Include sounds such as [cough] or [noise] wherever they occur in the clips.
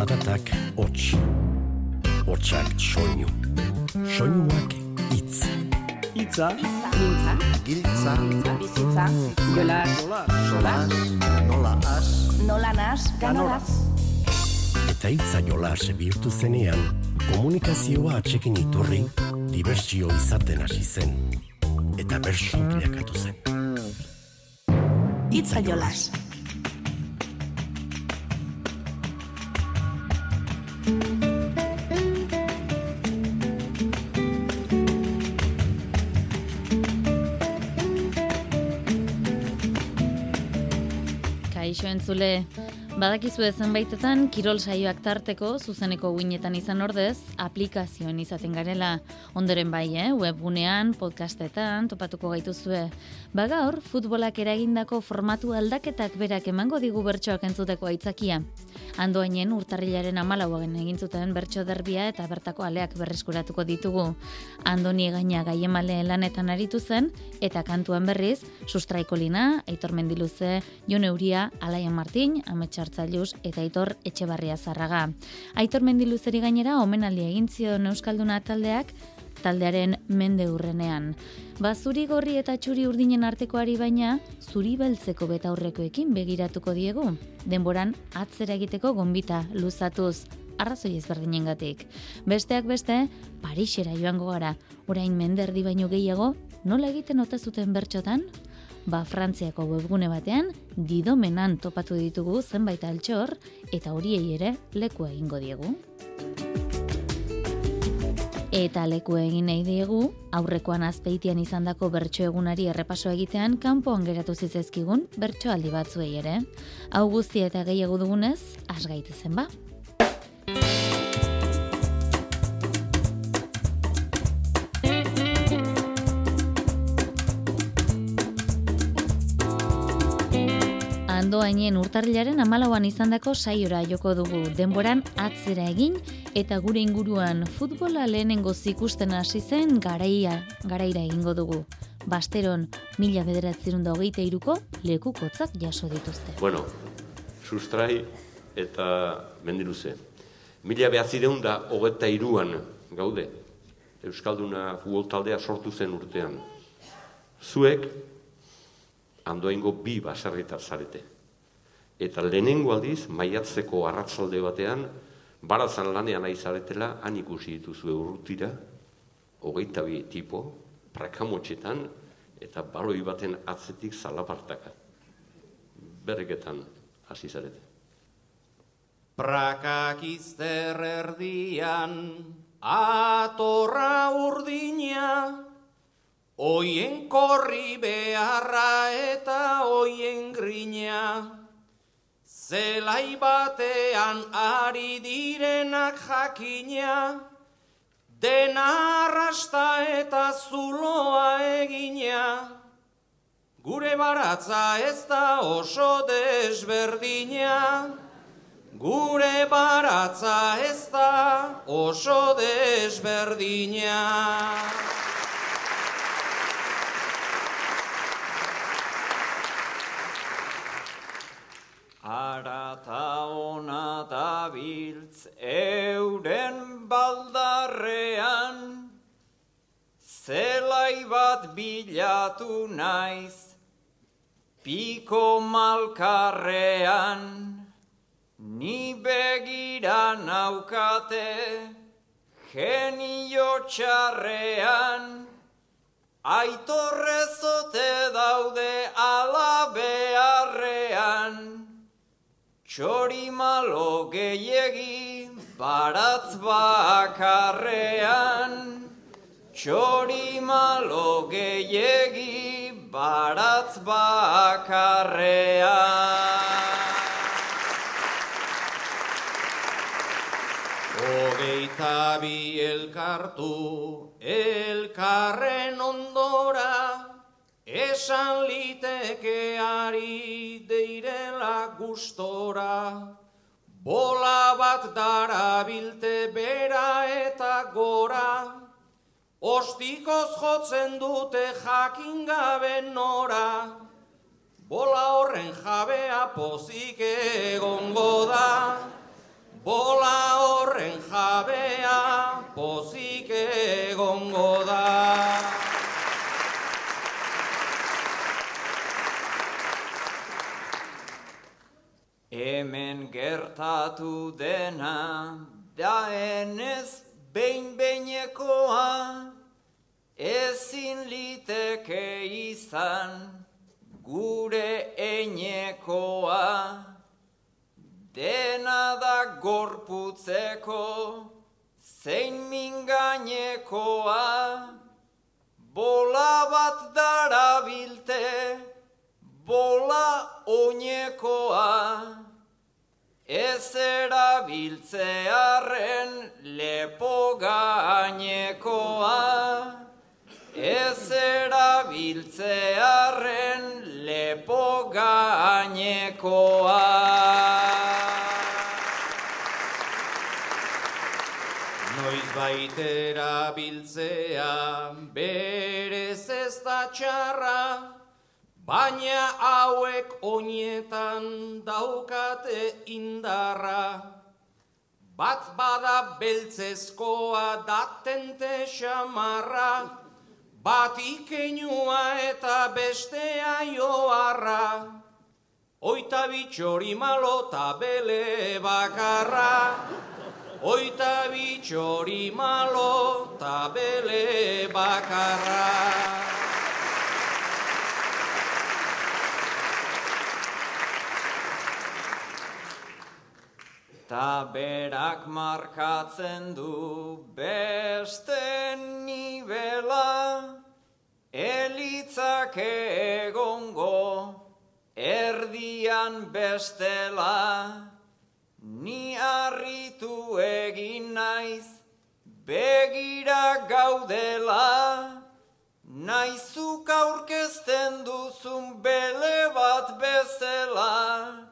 Zaratak hots, hotsak soinu, soinuak itz. Itza, Mintza, Giltza, bizitza, jola, jola, nola as, nola nas, ganoraz. Eta itza jola bihurtu zenean, komunikazioa atxekin iturri, dibertsio izaten hasi zen. Eta bersu bilakatu zen. Itza jolas. Zule. Entzule, badakizu zenbaitetan kirol saioak tarteko zuzeneko guinetan izan ordez, aplikazioen izaten garela. Ondoren bai, eh? webgunean, podcastetan, topatuko gaituzue. Ba gaur, futbolak eragindako formatu aldaketak berak emango digu bertsoak entzuteko aitzakia. Andoainen urtarrilaren amalauagen egin zuten bertso derbia eta bertako aleak berreskuratuko ditugu. Andoni gaina gaiemale lanetan aritu zen, eta kantuan berriz, sustraiko lina, Aitor Mendiluze, Jon Euria, Alaia Martin, Ametxartzailuz eta Aitor Etxebarria Zarraga. Aitor Mendiluzeri gainera omenaldia egin zion Euskalduna taldeak taldearen mende urrenean. Ba, zuri gorri eta txuri urdinen artekoari baina, zuri beltzeko betaurrekoekin begiratuko diegu. Denboran atzera egiteko gonbita luzatuz, arrazoi ezberdinengatik. Besteak beste, Parixera joango gara, orain menderdi baino gehiago, nola egiten ote zuten bertxotan? Ba, Frantziako webgune batean, didomenan topatu ditugu zenbait altxor, eta horiei ere leku egingo diegu. Eta leku egin nahi diegu, aurrekoan azpeitian izandako bertso egunari errepaso egitean kanpoan geratu zitzezkigun bertsoaldi batzuei ere. Hau guztia eta gehiago dugunez, asgaite zen ba. Andoainen urtarrilaren amalauan izandako saiora joko dugu denboran atzera egin eta gure inguruan futbola lehenengo zikusten hasi zen garaia, garaira egingo dugu. Basteron, mila bederatzerun da hogeita iruko lekukotzak jaso dituzte. Bueno, sustrai eta mendiluze. Mila behatzireun da hogeta iruan gaude. Euskalduna futbol taldea sortu zen urtean. Zuek, andoaingo bi baserritar zarete. Eta lehenengo aldiz, maiatzeko arratzalde batean, barazan lanean nahi zaretela, han ikusi dituzue urrutira, hogeita bi tipo, prakamotxetan, eta baloi baten atzetik zalapartaka. Berreketan hasi zarete. Prakak izter erdian, atorra urdina, oien korri beharra eta oien grina. Zelai batean ari direnak jakina, dena arrasta eta zuloa egina. Gure baratza ez da oso desberdina, gure baratza ez da oso desberdina. Arata ona dabiltz euren baldarrean, zelai bat bilatu naiz, piko malkarrean, ni begira naukate, genio txarrean, aitorrezote daude ala beharrean, Txori malo gehiegi baratz bakarrean, Txori malo gehiegi baratz bakarrean. Hogeita bi elkartu elkarren ondora, Esan liteke ari deirela gustora, bola bat darabilte bera eta gora, ostikoz jotzen dute jakin gabe nora, bola horren jabea pozik egongo da, bola horren jabea pozik egongo da. Hemen gertatu dena, daenez behin beinekoa, ezin liteke izan gure einekoa. Dena da gorputzeko, zein mingainekoa, bola bat darabilte, bola oinekoa. Ez erabiltzearen lepo gainekoa. Ez erabiltzearen lepo gainekoa. Noiz baitera biltzea berez ez da txarra, baina hauek oinetan daukate indarra. Bat bada beltzezkoa datente xamarra, bat ikeinua eta bestea joarra. Oita bitxori malo bele bakarra, Oita bitxori malo bele bakarra. Ta berak markatzen du beste nibela, elitzak egongo erdian bestela. Ni harritu egin naiz, begira gaudela, naizuk aurkezten duzun bele bat bezela,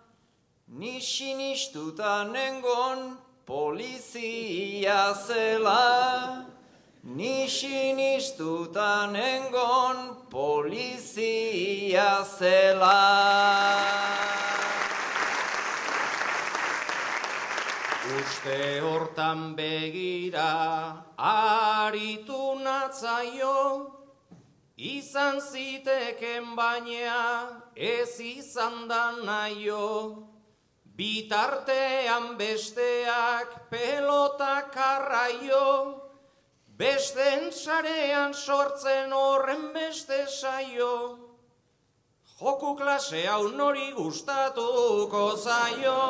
ni sinistuta nengon polizia zela, ni nengon polizia zela. Uste hortan begira aritu natzaio, izan ziteken baina ez izan da naio. Bitartean besteak pelota karraio, besten sarean sortzen horren beste saio. Joku klase hau nori gustatuko zaio,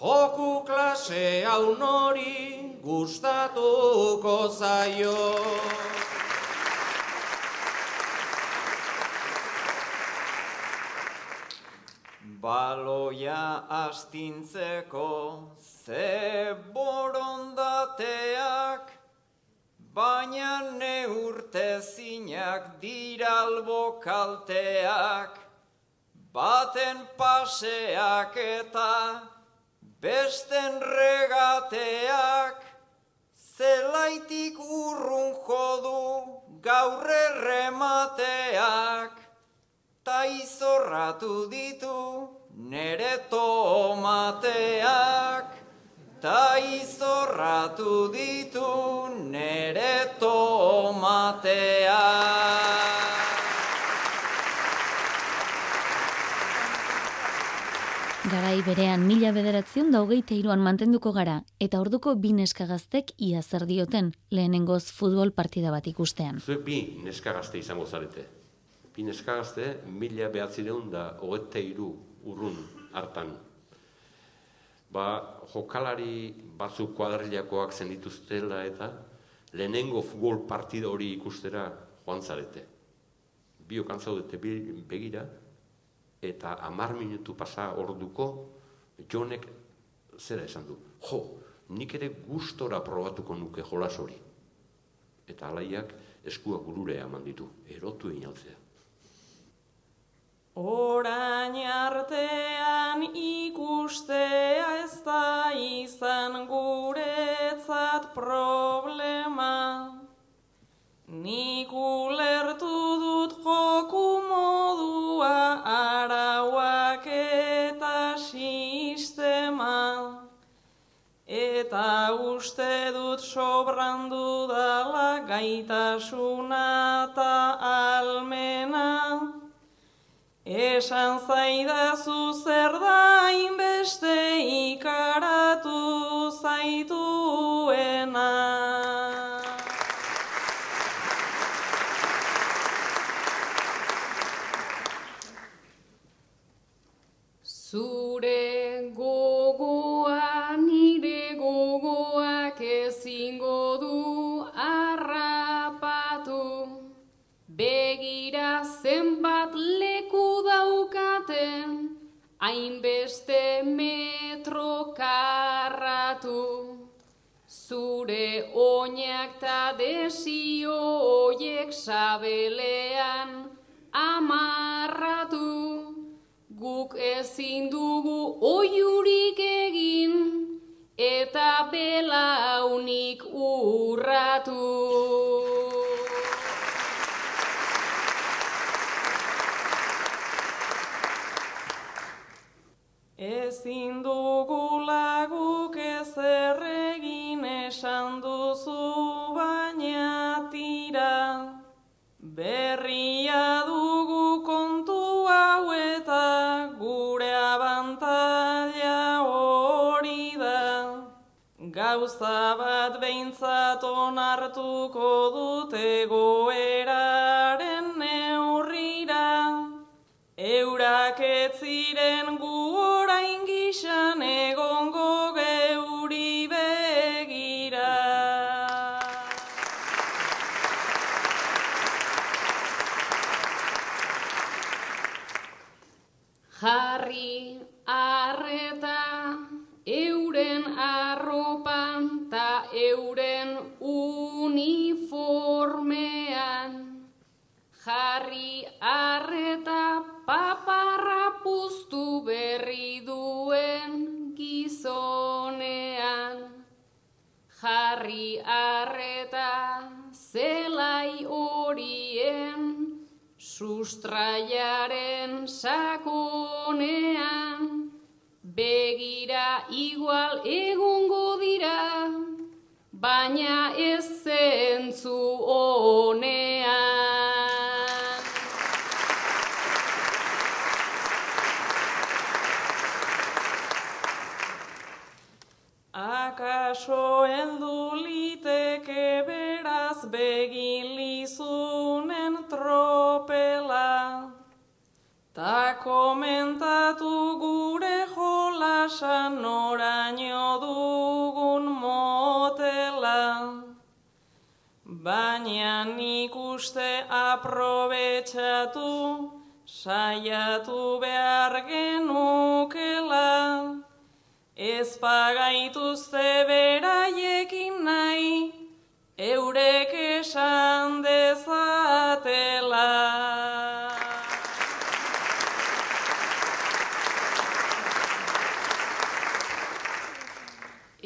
Joku klase hau nori gustatuko zaio. Baloia astintzeko ze borondateak, baina neurtezinak diralbo kalteak, baten paseak eta besten regateak, zelaitik urrun jodu gaurre remateak, ta izorratu ditu nere tomateak, ta izorratu ditu nere tomateak. Garai berean mila bederatzion da hogeita iruan mantenduko gara, eta orduko bi neskagaztek ia zer dioten lehenengoz futbol partida bat ikustean. Zuek bi neskagazte izango zarete. Bi neskagazte mila behatzireun da hogeita iru urrun hartan. Ba, jokalari batzuk kuadrilakoak zen dituztela eta lehenengo futbol partida hori ikustera joan zarete. Biok antzaudete begira, eta amar minutu pasa orduko, jonek zera esan du. Jo, nik ere gustora probatuko nuke jolas hori. Eta alaiak eskua gurure eman ditu, erotu inaltzea. Orain artean ikustea ez da izan guretzat problema. Nik ulertu dut joku arauak eta sistema eta uste dut sobrandu dala gaitasuna eta Esan zaidazu zer da inbeste oinak ta desio oiek sabelean amarratu Guk ezin dugu oiurik egin eta belaunik urratu. Ezin dugu laguk onartuko dute goeraren neurrira. Eurak ez ziren gu orain gixan egongo geuri begira. Jarri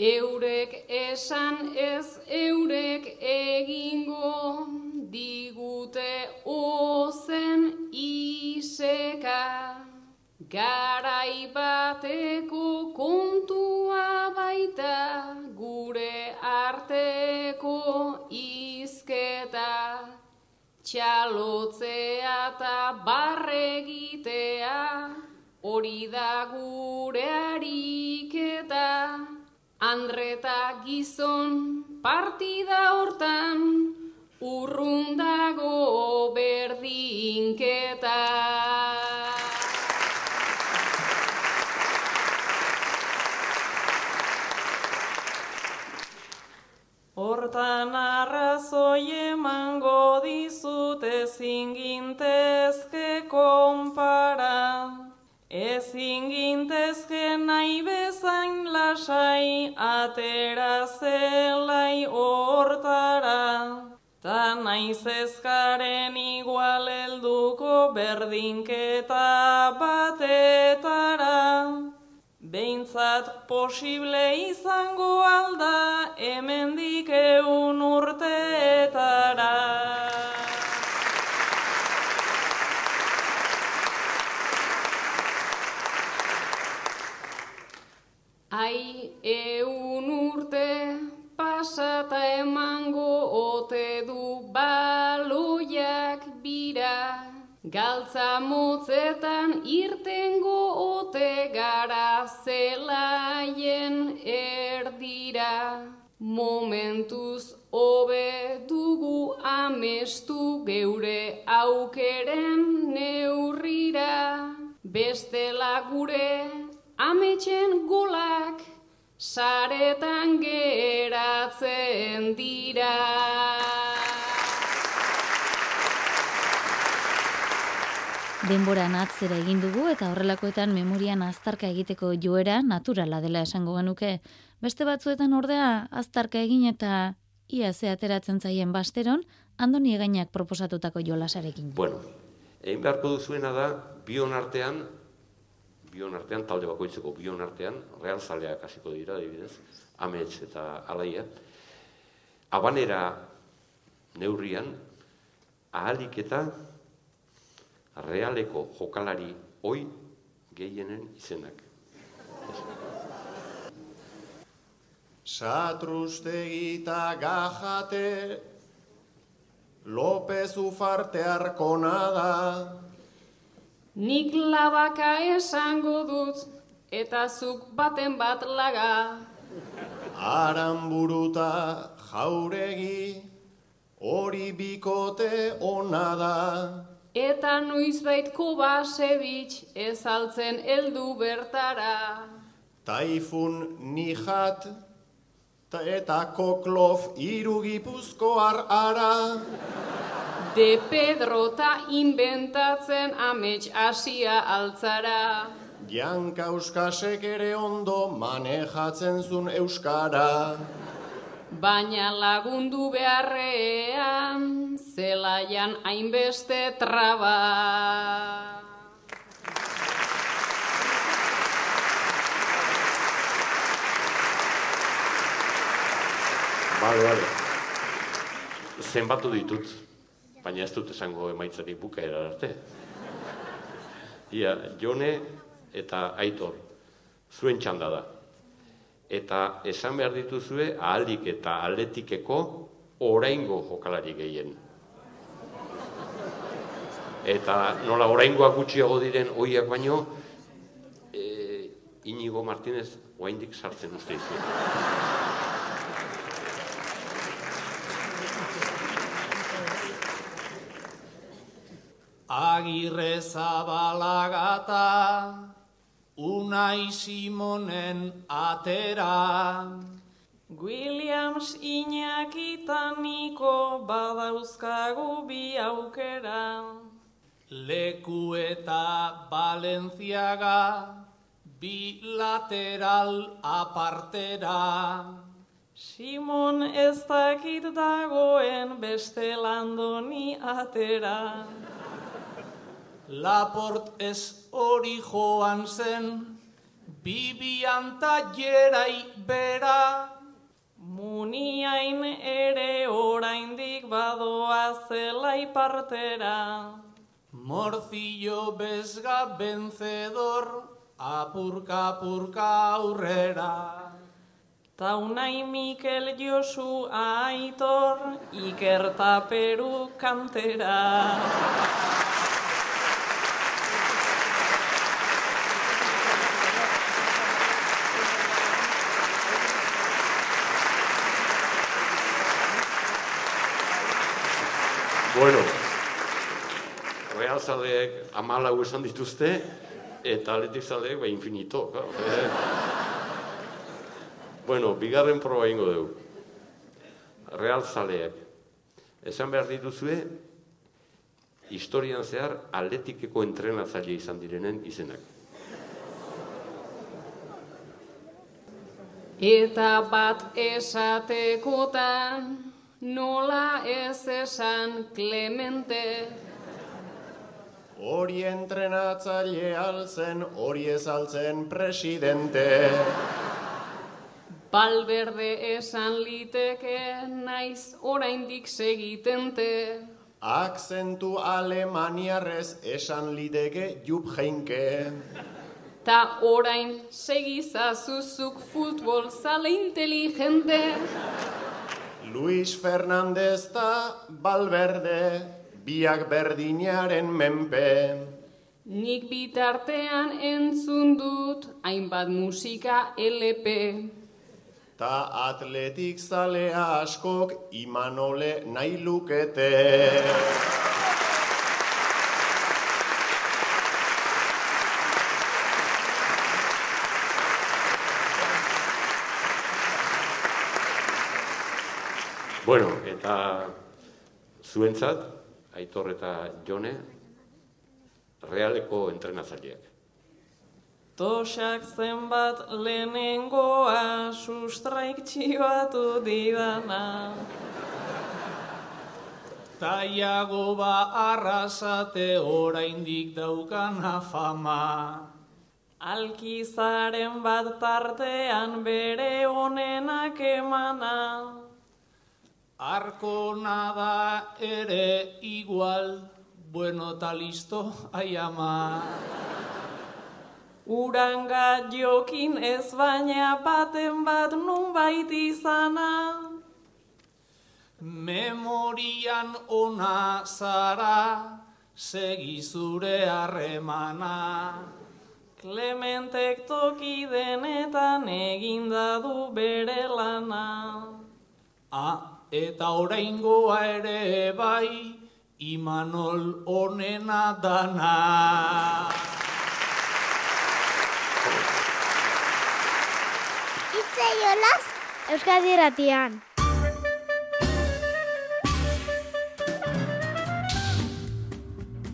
Eurek esan ez eurek egingo digute ozen iseka. Garai bateko kontua baita gure arteko izketa. Txalotzea eta barregitea hori da gure. Andreta gizon partida hortan urrundago berdinketa. Hortan arrazoi emango dizut ezin gintezke konpara. Ezin gintezke nahi bezain lasai atera zelai hortara. Ta naiz ezkaren igual helduko berdinketa batetara. Behintzat posible izango alda hemendik eun urteetara. Emango ote du baloiak bira. Galtza motzetan irtengo ote gara zelaien erdira. Momentuz hobe dugu amestu geure aukeren neurrira. Bestela gure ametxen golak saretan geratzen dira. Denboran atzera egin dugu eta horrelakoetan memorian aztarka egiteko joera naturala dela esango genuke. Beste batzuetan ordea aztarka egin eta ia ze ateratzen zaien basteron, andoni egainak proposatutako jolasarekin. Bueno, egin beharko duzuena da, bion artean, bion artean, talde bakoitzeko bion artean, realzaleak hasiko dira, adibidez, amets eta alaia, abanera neurrian, ahalik eta realeko jokalari oi gehienen izenak. Satrustegita gajate, López ufarte arkona. Nik labaka esango dut, eta zuk baten bat laga. Aranburuta jauregi, hori bikote ona da. Eta noizbait kobasebitx ezaltzen heldu bertara. Taifun nijat, ta eta koklof irugipuzkoar ara. De Pedro ta inventatzen amets asia altzara. Janka euskasek ere ondo manejatzen zun euskara. Baina lagundu beharrean, zelaian hainbeste traba. Bale, bale. Zenbatu ditut, baina ez dut esango emaitzari bukaera arte. Ia, Jone eta Aitor, zuen txanda da. Eta esan behar dituzue ahalik eta atletikeko oraingo jokalari gehien. Eta nola oraingoak gutxiago diren oiak baino, e, Inigo Martinez oraindik sartzen uste izu. Agirre zabalagata, Unai Simonen atera. Williams inakitaniko badauzkagu bi aukera. Leku eta Balenciaga, bi lateral apartera. Simon ez dakit dagoen beste landoni atera. Laport ez hori joan zen, bibian jerai bera. Muniain ere oraindik badoa zela ipartera. Morcillo bezga vencedor, apurka apurka aurrera. Taunai Mikel Josu Aitor, Iker Peru kantera. Bueno, Real zaleek amalau esan dituzte, eta atletik zaleek ba infinito. Claro. Bueno, bigarren proba ingo dugu. Real zaleek. Esan behar dituzue, historian zehar atletikeko entrenatzaile izan direnen izenak. Eta bat esatekotan, nola ez esan Clemente. Hori entrenatzaile altzen, hori ez altzen presidente. Balberde esan liteke, naiz oraindik segitente. Akzentu alemaniarrez esan liteke jup jeinke. Ta orain segizazuzuk futbol zale inteligente. Luis Fernandez da Balberde, biak berdinaren menpe. Nik bitartean entzun dut hainbat musika LP. Ta atletik zalea askok imanole nahi lukete. Bueno, eta zuentzat, Aitor eta Jone, realeko entrenatzaileak. Tosak zenbat lehenengoa sustraik txibatu didana. Taiago ba arrasate oraindik daukana fama. Alkizaren bat tartean bere onenak emana. Arkona da ere igual, bueno ta listo, ai ama. Uranga jokin ez baina baten bat nunbait izana. Memorian ona zara, segi zure harremana. Clementek toki denetan eginda du bere lana. Ah, eta oraingoa ere bai, Imanol onena dana. Itze jolaz, Euskadi Ratian.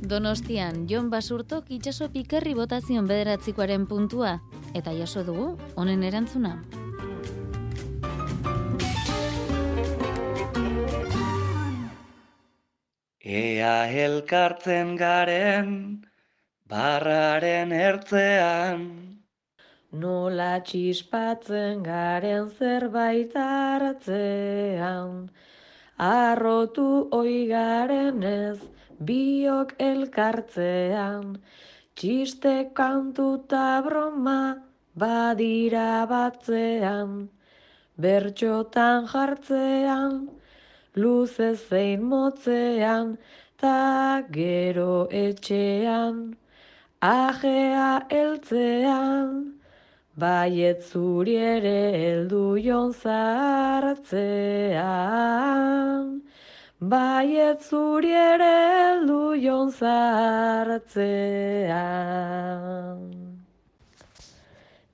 Donostian, Jon Basurtok itxaso pikerri botazion bederatzikoaren puntua, eta jaso dugu, honen erantzuna. Ea elkartzen garen, barraren ertzean. Nola txispatzen garen zerbait hartzean. Arrotu oigaren ez, biok elkartzean. Txiste kantuta broma badira batzean. Bertxotan jartzean, luze zein motzean, ta gero etxean, ajea eltzean, baiet zuri ere heldu jon zartzean, baiet zuri ere heldu jon zartzean.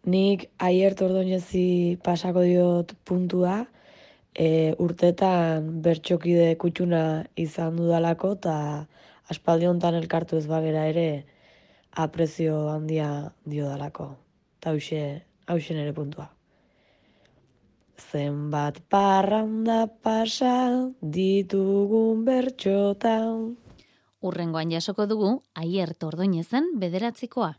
Nik aiert ordoinezi pasako diot puntua, e, urtetan bertxokide kutxuna izan dudalako eta aspaldi hontan elkartu ez bagera ere aprezio handia dio dalako. Eta hause, hause nere puntua. Zenbat parranda pasa ditugun bertxotan. Urrengoan jasoko dugu, aier tordoinezen bederatzikoa.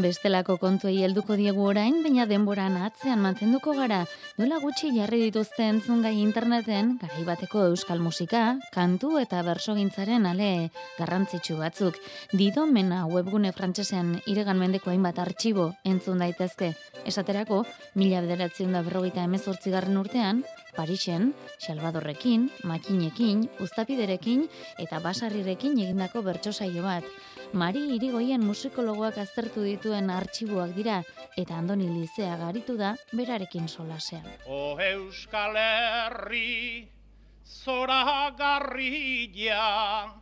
Bestelako kontuei helduko diegu orain, baina denboran atzean mantenduko gara. Nola gutxi jarri dituzte entzungai interneten, garai bateko euskal musika, kantu eta bersogintzaren ale garrantzitsu batzuk. Dido mena webgune frantsesean iregan mendeko hainbat artxibo entzun daitezke. Esaterako, mila bederatzen da berrogeita emezortzigarren urtean, Parixen, Salvadorrekin, Makinekin, Uztapiderekin eta Basarrirekin egindako bertso saio bat. Mari Irigoien musikologoak aztertu dituen artxiboak dira eta Andoni Lizea garitu da berarekin solasean. O Euskal Herri zora garrilla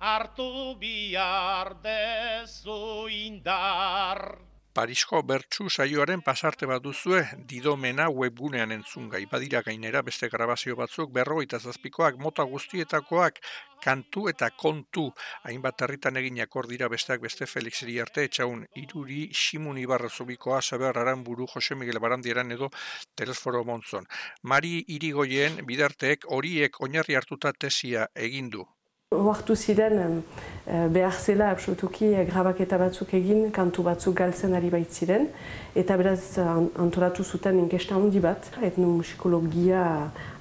hartu bihar dezu indar Parisko bertsu saioaren pasarte bat duzue didomena webgunean entzungai. Badira gainera beste grabazio batzuk berroita zazpikoak mota guztietakoak kantu eta kontu hainbat herritan eginak dira besteak beste Felix Iriarte etxaun iruri Simun Ibarra zubikoa Saber Aramburu Jose Miguel Barandieran edo Telesforo Montzon. Mari Irigoien bidarteek horiek oinarri hartuta tesia egin du. Oartu ziren eh, behar zela absolutuki eh, grabaketa batzuk egin, kantu batzuk galtzen ari baitziren, eta beraz antolatu zuten inkesta handi bat, etnomusikologia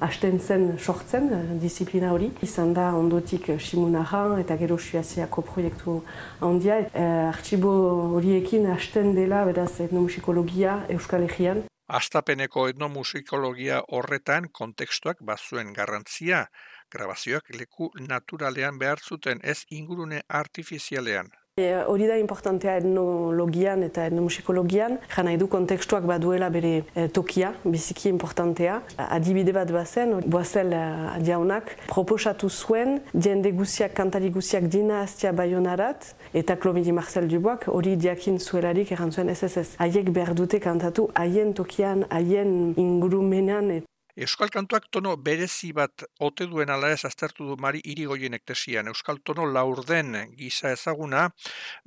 hasten zen sortzen, eh, disiplina hori. Izan da ondotik Simunaran eta gero Suaziako proiektu handia. Artxibo horiekin hasten dela beraz etnomusikologia Euskal Herrian. Astapeneko etnomusikologia horretan kontekstuak bazuen garrantzia, grabazioak leku naturalean behar zuten ez ingurune artifizialean. E, hori da importantea etnologian eta etnomusikologian, jana edu kontekstuak baduela bere e, tokia, biziki importantea. Adibide bat bazen, boazel adiaunak, e, proposatu zuen, diende guziak, kantari guziak dina aztia bayonarat, eta Klomidi Marcel Duboak hori diakin zuelarik erantzuen SSS. Haiek behar dute kantatu haien tokian, haien ingurumenan, Euskal kantuak tono berezi bat ote duen ala ez aztertu du mari irigoien ektesian. Euskal tono laurden gisa ezaguna,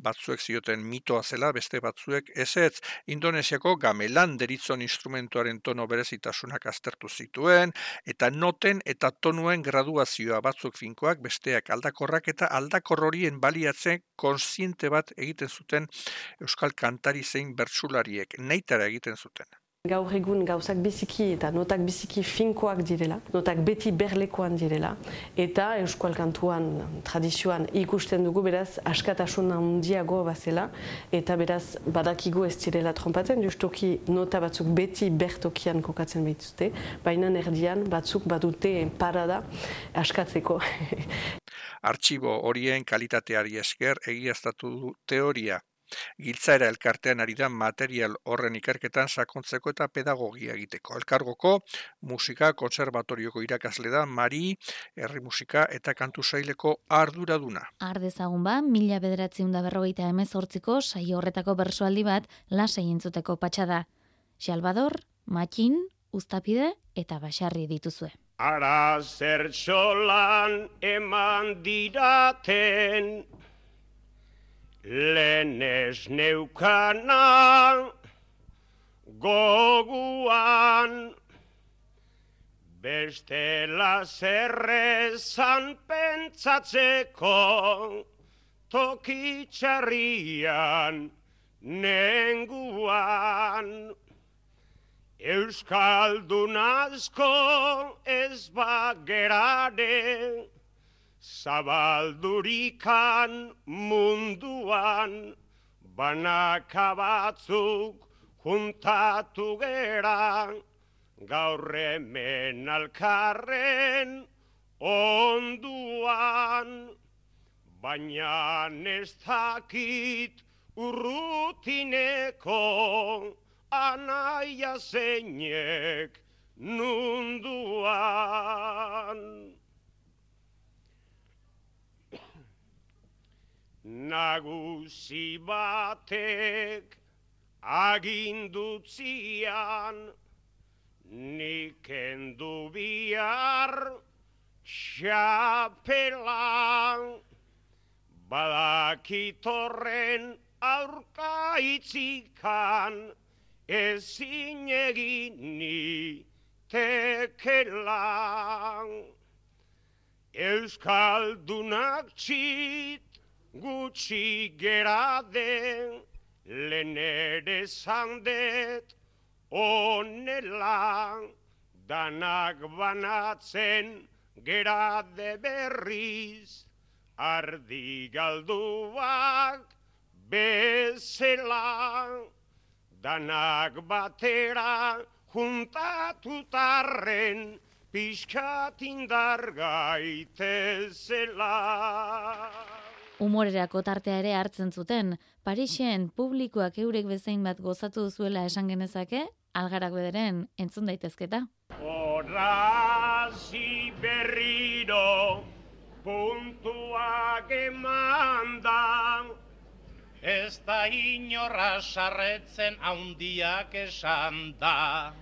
batzuek zioten mitoa zela, beste batzuek ez ez. Indonesiako gamelan deritzon instrumentuaren tono berezitasunak aztertu zituen, eta noten eta tonuen graduazioa batzuk finkoak, besteak aldakorrak eta aldakor horien baliatzen konsiente bat egiten zuten Euskal kantari zein bertsulariek, neitara egiten zuten. Gaur egun gauzak biziki eta notak biziki finkoak direla, notak beti berlekoan direla, eta Euskal Kantuan tradizioan ikusten dugu beraz askatasun handiago bazela, eta beraz badakigu ez direla trompatzen, justoki nota batzuk beti bertokian kokatzen behituzte, baina erdian batzuk badute parada askatzeko. [laughs] Artxibo horien kalitateari esker egiaztatu du teoria Giltzaera elkartean ari da material horren ikerketan sakontzeko eta pedagogia egiteko. Elkargoko musika kontserbatorioko irakasle da Mari, herri musika eta kantu saileko arduraduna. Ardezagun ba, mila bederatziun da berrogeita emezortziko saio horretako bersoaldi bat lasai entzuteko patxada. Xalbador, Matxin, Uztapide eta Basarri dituzue. Ara zertxolan eman diraten Lenez neukana goguan. Bestela zerrezan pentsatzeko Tokitxarrian nenguan. Euskaldun asko ez bageraren Zabaldurikan munduan banaka batzuk juntatu gera gaur hemen alkarren onduan baina ez dakit urrutineko anaia zeinek nunduan. Nagusi batek agindutzian nik endu bihar xapelan. Badakitorren aurka itzikan ezin egin ni tekelan Euskaldunak txit gutxi gera den lehen ere zandet onela danak banatzen gera de berriz ardi galduak bezela danak batera juntatutarren pixkat indar gaitezela. Umorerako tartea ere hartzen zuten, Parixen publikoak eurek bezain bat gozatu zuela esan genezake, algarak bederen entzun daitezketa. Horazi berriro puntuak eman da, Ez da inorra sarretzen haundiak esan da.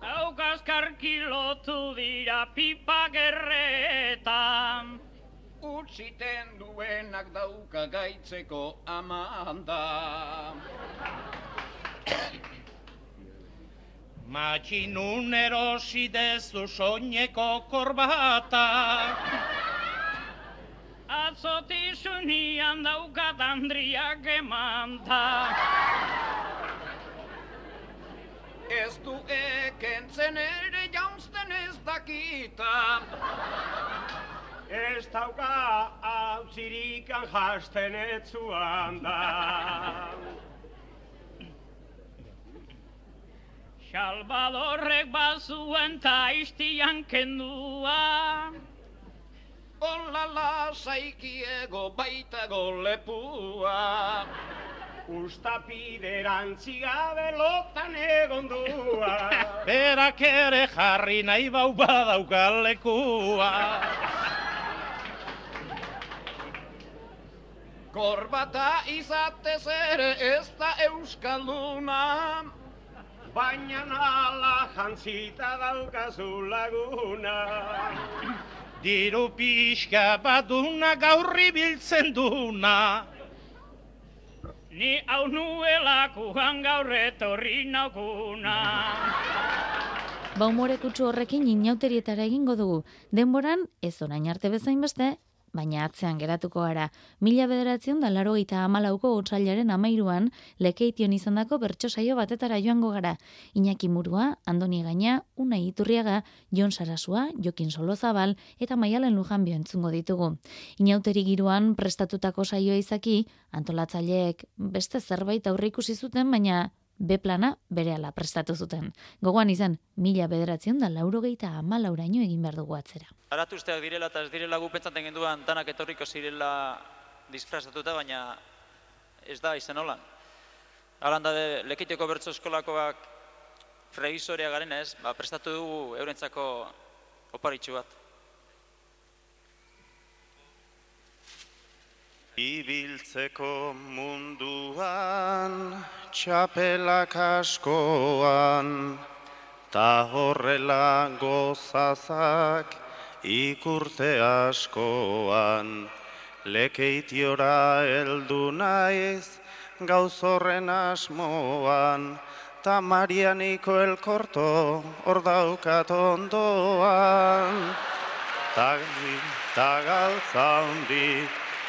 Daukazkar kilotu dira pipa gerretan. Utsiten duenak dauka gaitzeko amanda. Matxinun erosi dezu soineko korbata. Atzotizunian daukat andriak emanta. Ez du ekentzen ere jauzten ez dakita. Ez dauka hautzirikan jasten etzuan da. Salvadorrek bazuen ta iztian kendua. Olala saikiego baitago lepua. Ustapiderantzi gabe lotan egon dua. Berak ere jarri nahi bau badaukalekua. Korbata izatez ere ez da euskalduna. Baina nala jantzita daukazu laguna. Diru pixka baduna gaurri biltzen duna. Ni hau nuelakuan gaur etorri naukuna. Baumore kutsu horrekin inauterietara egingo dugu. Denboran, ez orain arte bezain beste, baina atzean geratuko gara. Mila bederatzion da laro eta amalauko otsailaren amairuan, lekeition izandako bertso saio batetara joango gara. Iñaki Murua, Andoni Gaina, Unai Iturriaga, Jon Sarasua, Jokin Solozabal eta Maialen Lujanbio entzungo ditugu. Inauteri giroan prestatutako saioa izaki, antolatzaileek beste zerbait aurreikusi zuten, baina B plana berehala prestatu zuten. Gogoan izan, mila bederatzion da laurogeita ama lauraino egin behar dugu atzera. Aratu usteak direla eta ez direla gu pentsaten genduan danak etorriko zirela disfrazatuta, baina ez da izan holan. Alan da lekiteko bertso eskolakoak revisoria garen ez, ba, prestatu dugu eurentzako oparitxu bat. Ibiltzeko munduan, txapelak askoan, ta horrela gozazak ikurte askoan. Lekeitiora heldu naiz, gauz horren asmoan, ta Marianiko elkorto hor daukat ondoan. Ta, ta galtza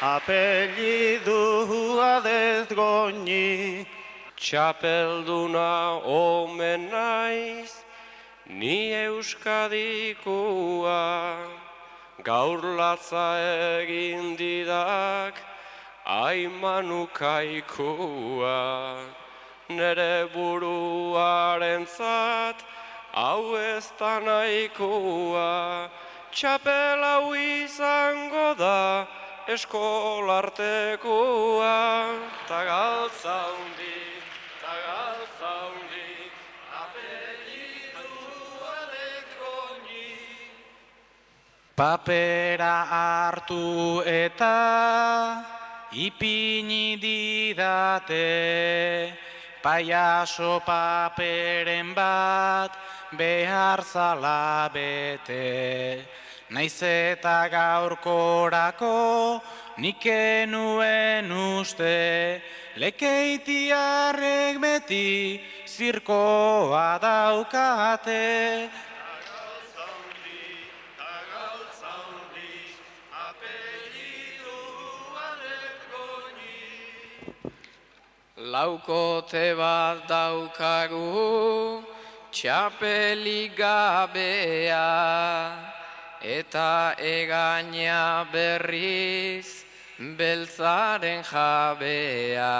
handi, apellidua dezgoni. Txapelduna omen naiz, ni euskadikua, gaur latza egin didak, aimanukaikua. Nere buruaren zat, hau ez da nahikoa, txapel hau izango da, eskolartekoa, ta galtza hundi, ta galtza hundi. Papera hartu eta ipini didate, paiaso paperen bat behar zala bete. Naiz eta gaurkorako nik enuen uste, lekeitiarrek beti zirkoa daukate. Laukote bat daukagu, txapelik gabea, eta egaina berriz beltzaren jabea.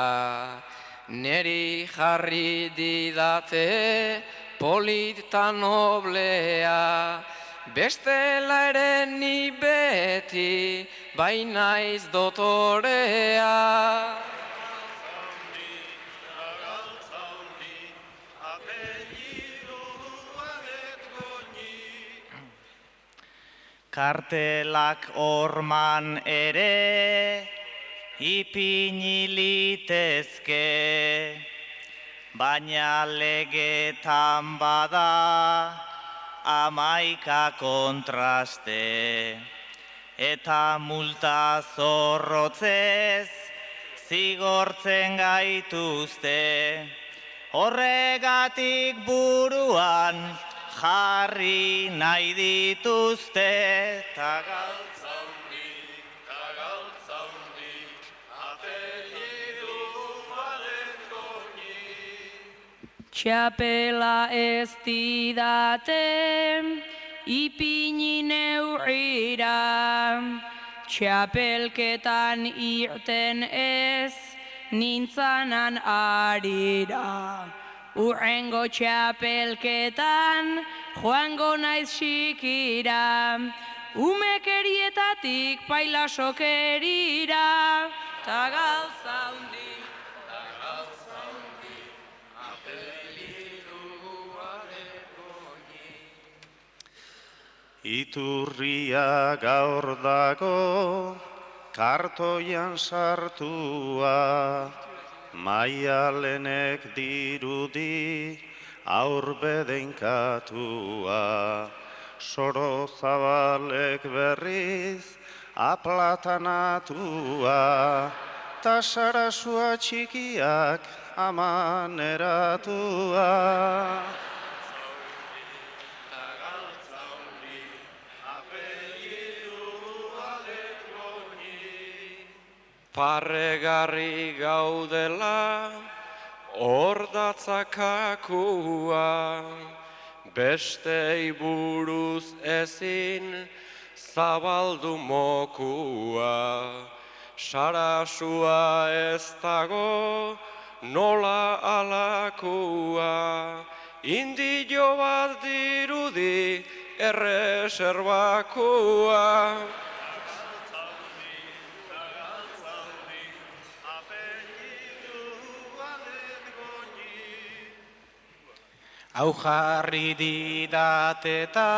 Neri jarri didate polita noblea, bestela ere ni beti bainaiz dotorea. Kartelak orman ere ipini litezke, baina legetan bada amaika kontraste, eta multa zorrotzez zigortzen gaituzte, horregatik buruan jarri nahi dituzte, eta galtza hundi, eta galtza hundi, apelidu Txapela ez didate, ipini neurrira, txapelketan irten ez, nintzanan arira. Urrengo txapelketan, joango naiz xikira, umekerietatik pailasokerira, ta galtza hundi. Iturria gaur dago, kartoian sartua, maialenek dirudi, aurbedenkatua. Soro zabalek berriz, aplatanatua, ta sarasua txikiak amaneratua. Parregarri gaudela, ordatzakakua, beste buruz ezin zabaldu mokua. Sarasua ez dago nola alakua, indio bat dirudi erreserbakua. Hau jarri didateta,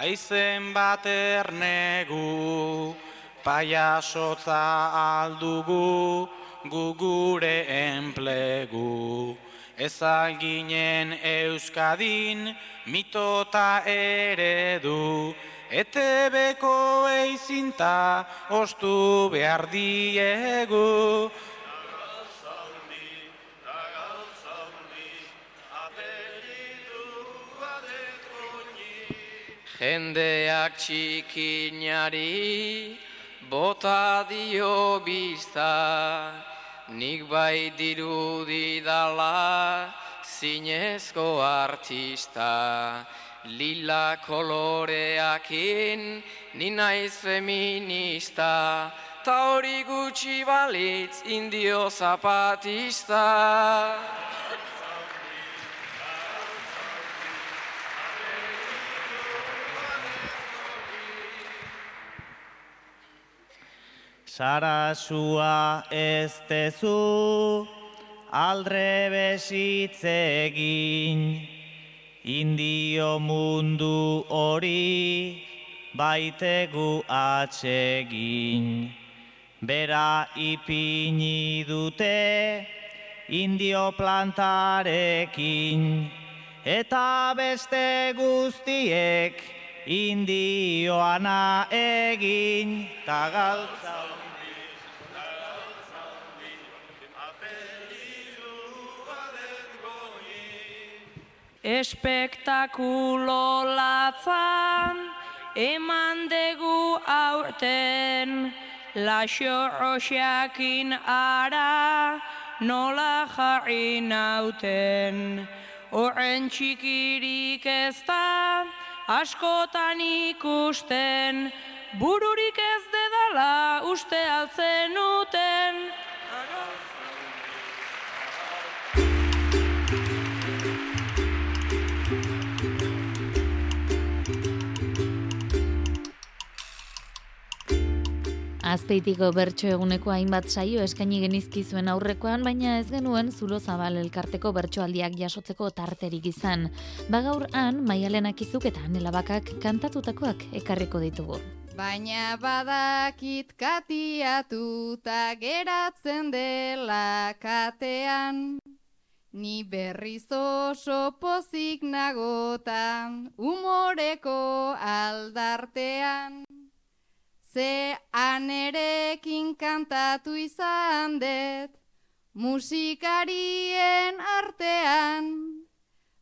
aizen bat ernegu, paiasotza aldugu, gugure enplegu. Ez alginen Euskadin, mitota eredu, etebeko eizinta, ostu behar diegu. Jendeak txikinari bota dio bizta, nik bai dirudi dala zinezko artista. Lila koloreakin ni naiz feminista, ta hori gutxi balitz indio zapatista. Sarasua ez tezu aldre besitzegin, indio mundu hori baitegu atsegin. Bera ipini dute indio plantarekin, eta beste guztiek indioana egin, ta Espektakulo latzan, eman dugu aurten, laxo roxakin ara, nola jarri nauten. Horren txikirik ez da, askotan ikusten, bururik ez dedala uste altzen uten. Azpeitiko bertso eguneko hainbat saio eskaini genizkizuen aurrekoan, baina ez genuen zulo zabal elkarteko bertsoaldiak jasotzeko tarterik izan. Bagaur han, maialenak izuk eta anelabakak kantatutakoak ekarriko ditugu. Baina badakit katiatuta geratzen dela katean, Ni berriz oso pozik nagotan, umoreko aldartean. Ze anerekin kantatu izan dut, musikarien artean.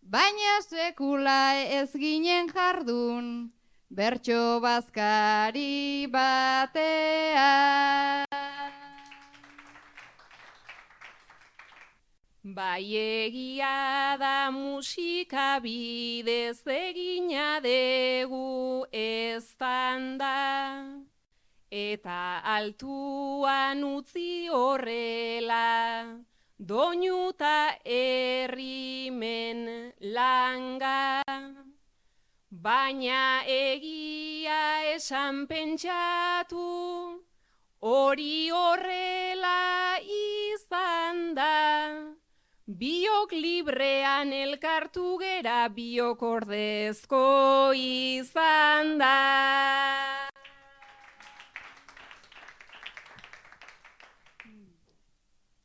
Baina sekula ez ginen jardun, bertso bazkari batean. Bai egia da musika bidez egina degu ez da, eta altuan utzi horrela, doinuta errimen langa. Baina egia esan pentsatu, hori horrela izan da. Biok librean elkartu gera biok ordezko izan da.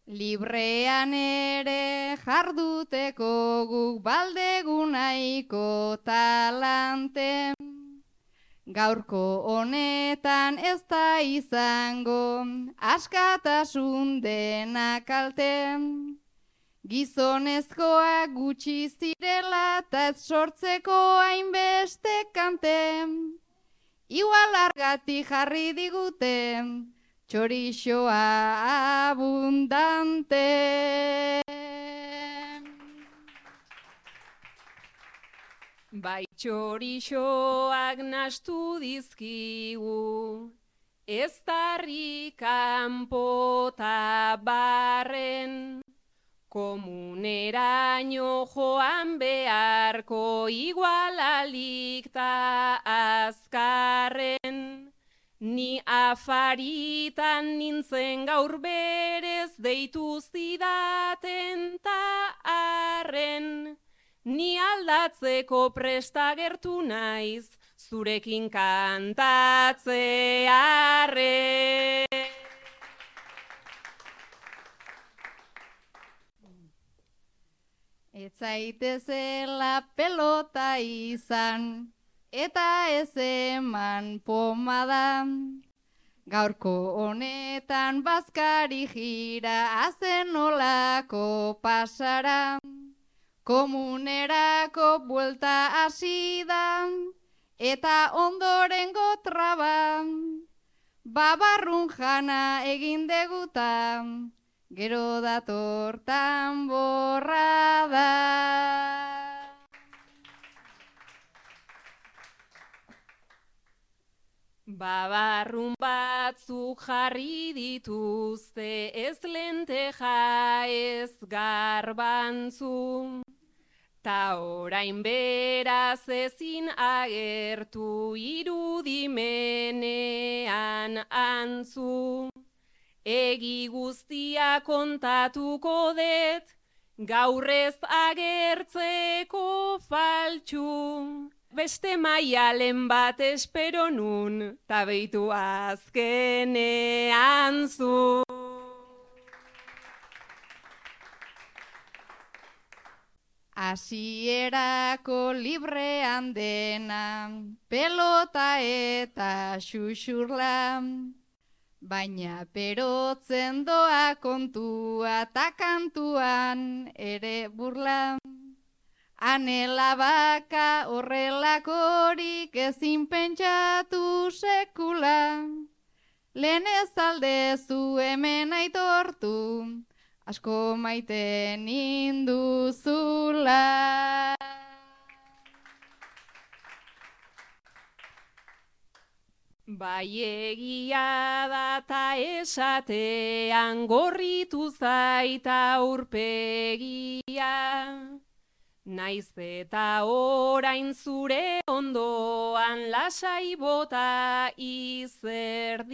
Librean ere jarduteko guk baldegunaiko talanten. Gaurko honetan ez da izango askatasun denak alten. Gizonezkoa gutxi zirela eta ez sortzeko hainbeste kante. Igual argati jarri digute, txorixoa abundante. Bai txorixoak nastu dizkigu, ez darri kanpota barren. Komuneraino joan beharko igualalik ta azkarren. Ni afaritan nintzen gaur berez deitu zidaten ta arren. Ni aldatzeko prestagertu naiz, zurekin kantatze arren. Ez zaitezela pelota izan, eta ez eman pomada. Gaurko honetan bazkari jira azen olako pasara. Komunerako buelta asidan, eta ondoren gotraba. Babarrun jana egin degutan, gero datortan borra da. Babarrun batzu jarri dituzte ez lenteja ez garbantzu. Ta orain beraz ezin agertu irudimenean antzu. Egi guztia kontatuko det, gaurrez agertzeko faltxu. Beste maialen bat espero nun, tabeitu azkenean zu. Asierako librean dena, pelota eta xuxurla. Baina perotzen doa kontua eta kantuan ere burla. Anela baka horrelakorik ezin pentsatu sekula. Lehen ez aldezu hemen aitortu, asko maite ninduzula. Bai egia da ta esatean gorritu zaita urpegia. Naiz eta orain zure ondoan lasai bota izerdia.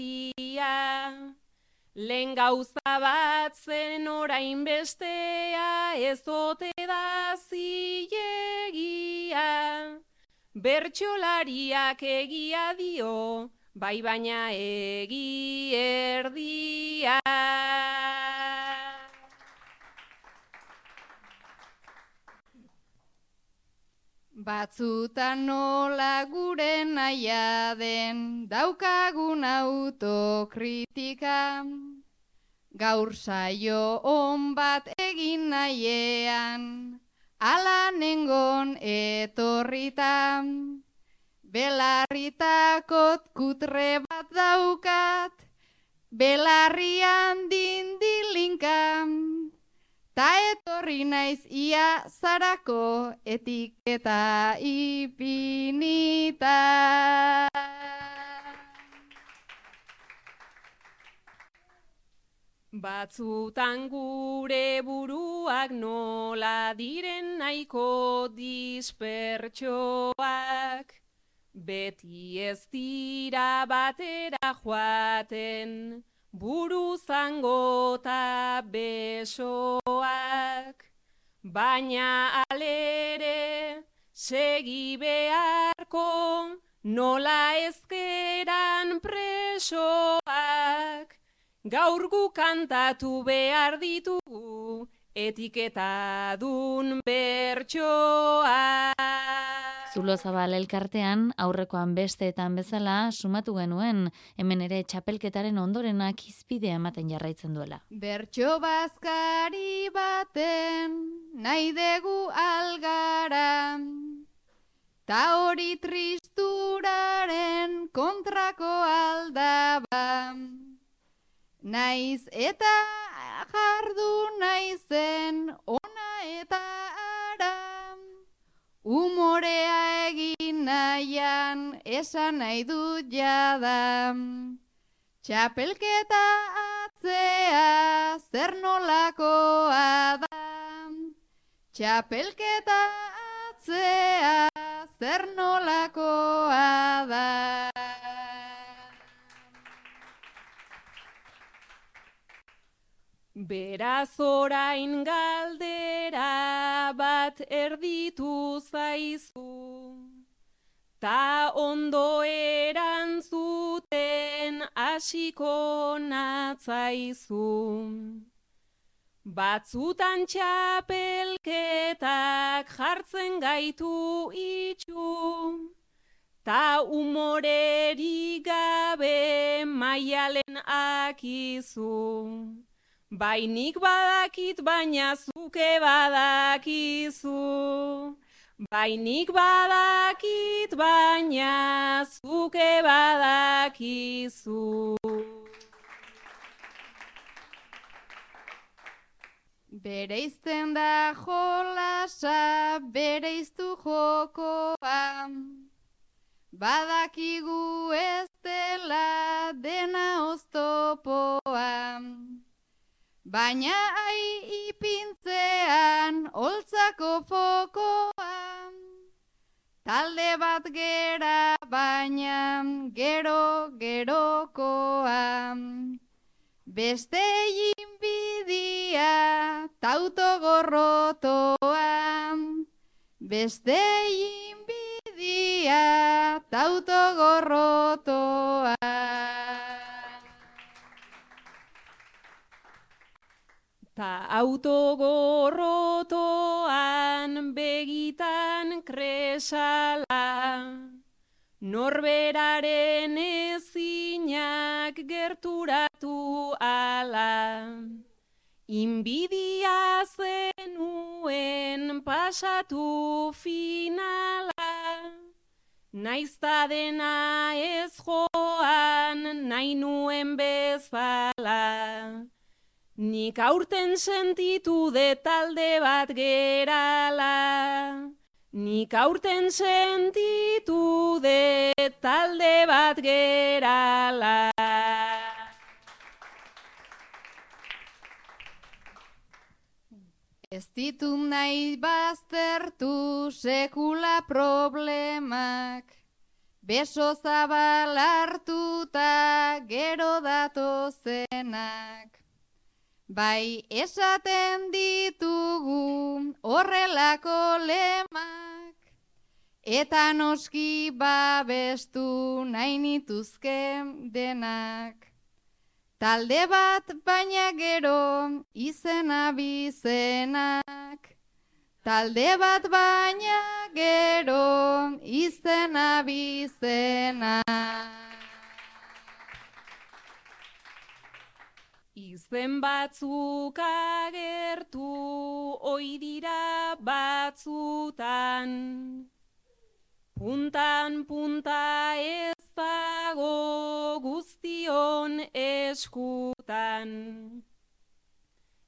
Lehen gauza bat zen orain bestea ezote da zilegia. Bertxolariak egia dio, bai baina egi erdia. Batzutan nola gure naia den daukagun autokritika. Gaur saio on bat egin nahiean, ala nengon etorrita. Belarritakot kutre bat daukat, belarrian dindilinkan. Ta etorri naiz ia zarako etiketa ipinita. Batzutan gure buruak nola diren nahiko dispertsoak, beti ez dira batera joaten, buru zango eta besoak, baina alere segi beharko nola ezkeran presoak. Gaur gu kantatu behar ditugu etiketa dun bertsoa. Zulo zabal elkartean, aurrekoan besteetan bezala, sumatu genuen, hemen ere txapelketaren ondorenak izpidea ematen jarraitzen duela. Bertso bazkari baten, nahi dugu algara, ta hori tristuraren kontrako aldaba. Naiz eta jardu naizen ona eta ara. Umorea egin nahian esan nahi dut jada. Txapelketa atzea zer nolakoa da. Txapelketa atzea zer nolakoa da. Beraz orain galdera bat erditu zaizu, ta ondo erantzuten hasiko natzaizu. Batzutan txapelketak jartzen gaitu itxu, ta umoreri gabe maialen akizu. Bainik badakit baina zuke badakizu. Bainik badakit baina zuke badakizu. Bereizten da jolasa, bereiztu jokoa. Badakigu ez dela dena oztopoa. Baina ai ipintzean holtzako fokoa. Talde bat gera baina gero gerokoa. Beste inbidia tautogorrotoa. Beste inbidia tautogorrotoa. Ta autogorrotoan begitan kresala, norberaren ezinak gerturatu ala. Inbidia zenuen pasatu finala, naizta dena ez joan nahi nuen bezala. Nik aurten sentitu de talde bat gerala. Nik aurten sentitu de talde bat gerala. Ez ditu nahi baztertu sekula problemak. Beso zabal hartuta gero datozenak. Bai esaten ditugu horrelako lemak, eta noski babestu nahi nituzke denak. Talde bat baina gero izena bizenak. Talde bat baina gero izena bizenak. Izen batzuk agertu oidira batzutan. Puntan punta ez dago guztion eskutan.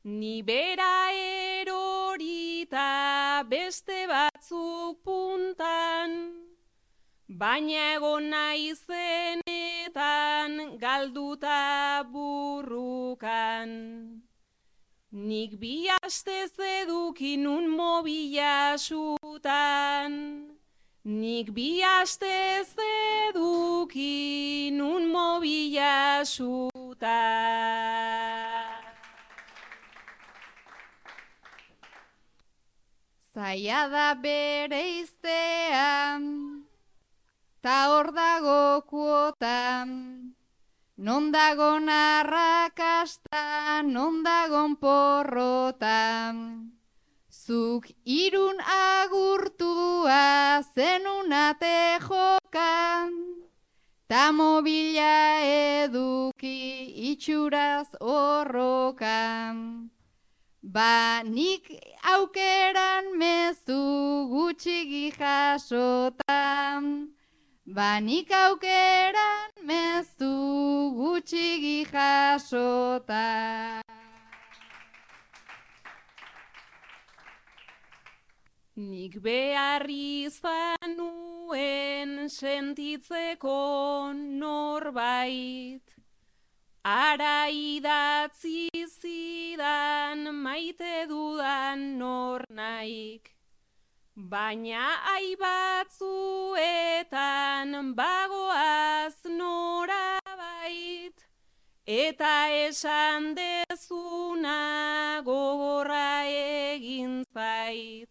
Ni bera erorita beste batzuk puntan, baina egon naizenetan galduta burrukan. Nik bi aste zedukin un mobila sutan, Nik bi aste zedukin un mobila. Zaila da bere iztean, ta hor dago kuotan, non dago narrakasta, non dagon porrotan. Zuk irun agurtua zenunate jokan, ta mobila eduki itxuraz horrokan. Ba, nik aukeran mezu gutxi jasotan. Ba, nik aukeran mezu gutxi jasotan. Nik behar izan nuen sentitzeko norbait, Ara idatzi zidan maite dudan nor naik. Baina aibatzuetan bagoaz norabait, eta esan dezuna gogorra egin zait.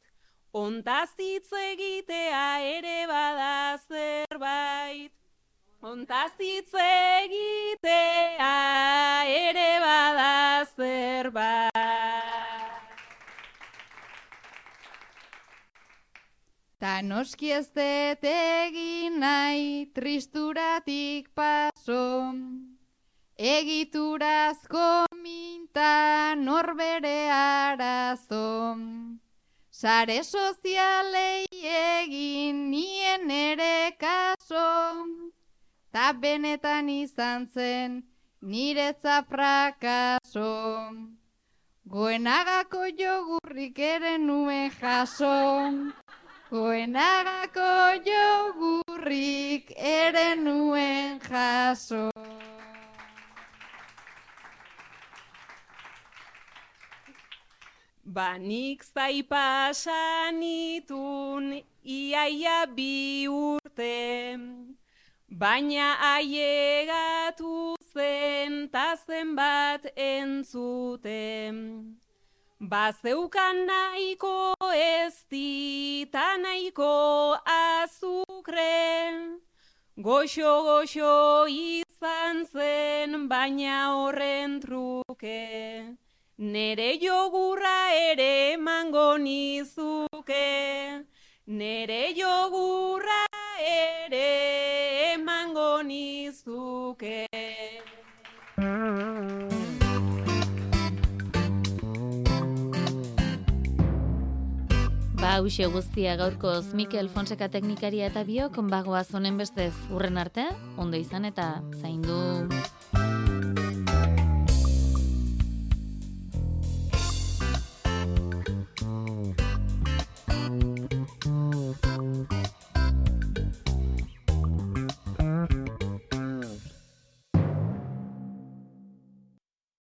Ontaz hitz egitea ere bada zerbait. Ontaz hitz egitea ere bada zerbait. Ta noski ez dut egin nahi tristuratik paso, egiturazko minta norbere arazo. Sare sozialei egin nien ere kaso, ta benetan izan zen niretza frakaso. Goenagako jogurrik ere nuen jaso, goenagako jogurrik ere nuen jaso. Banik zai pasanitun iaia bi urte, baina aiegatu zen ta zenbat entzuten. Bazeukan nahiko ez dita nahiko azukre, goxo-goxo izan zen baina horren truke. Nere jogurra ere emango nizuke, nere jogurra ere emango nizuke. Hause guztia gaurkoz Mikel Fonseca teknikaria eta biok bagoaz honen bestez urren arte, ondo izan eta zaindu.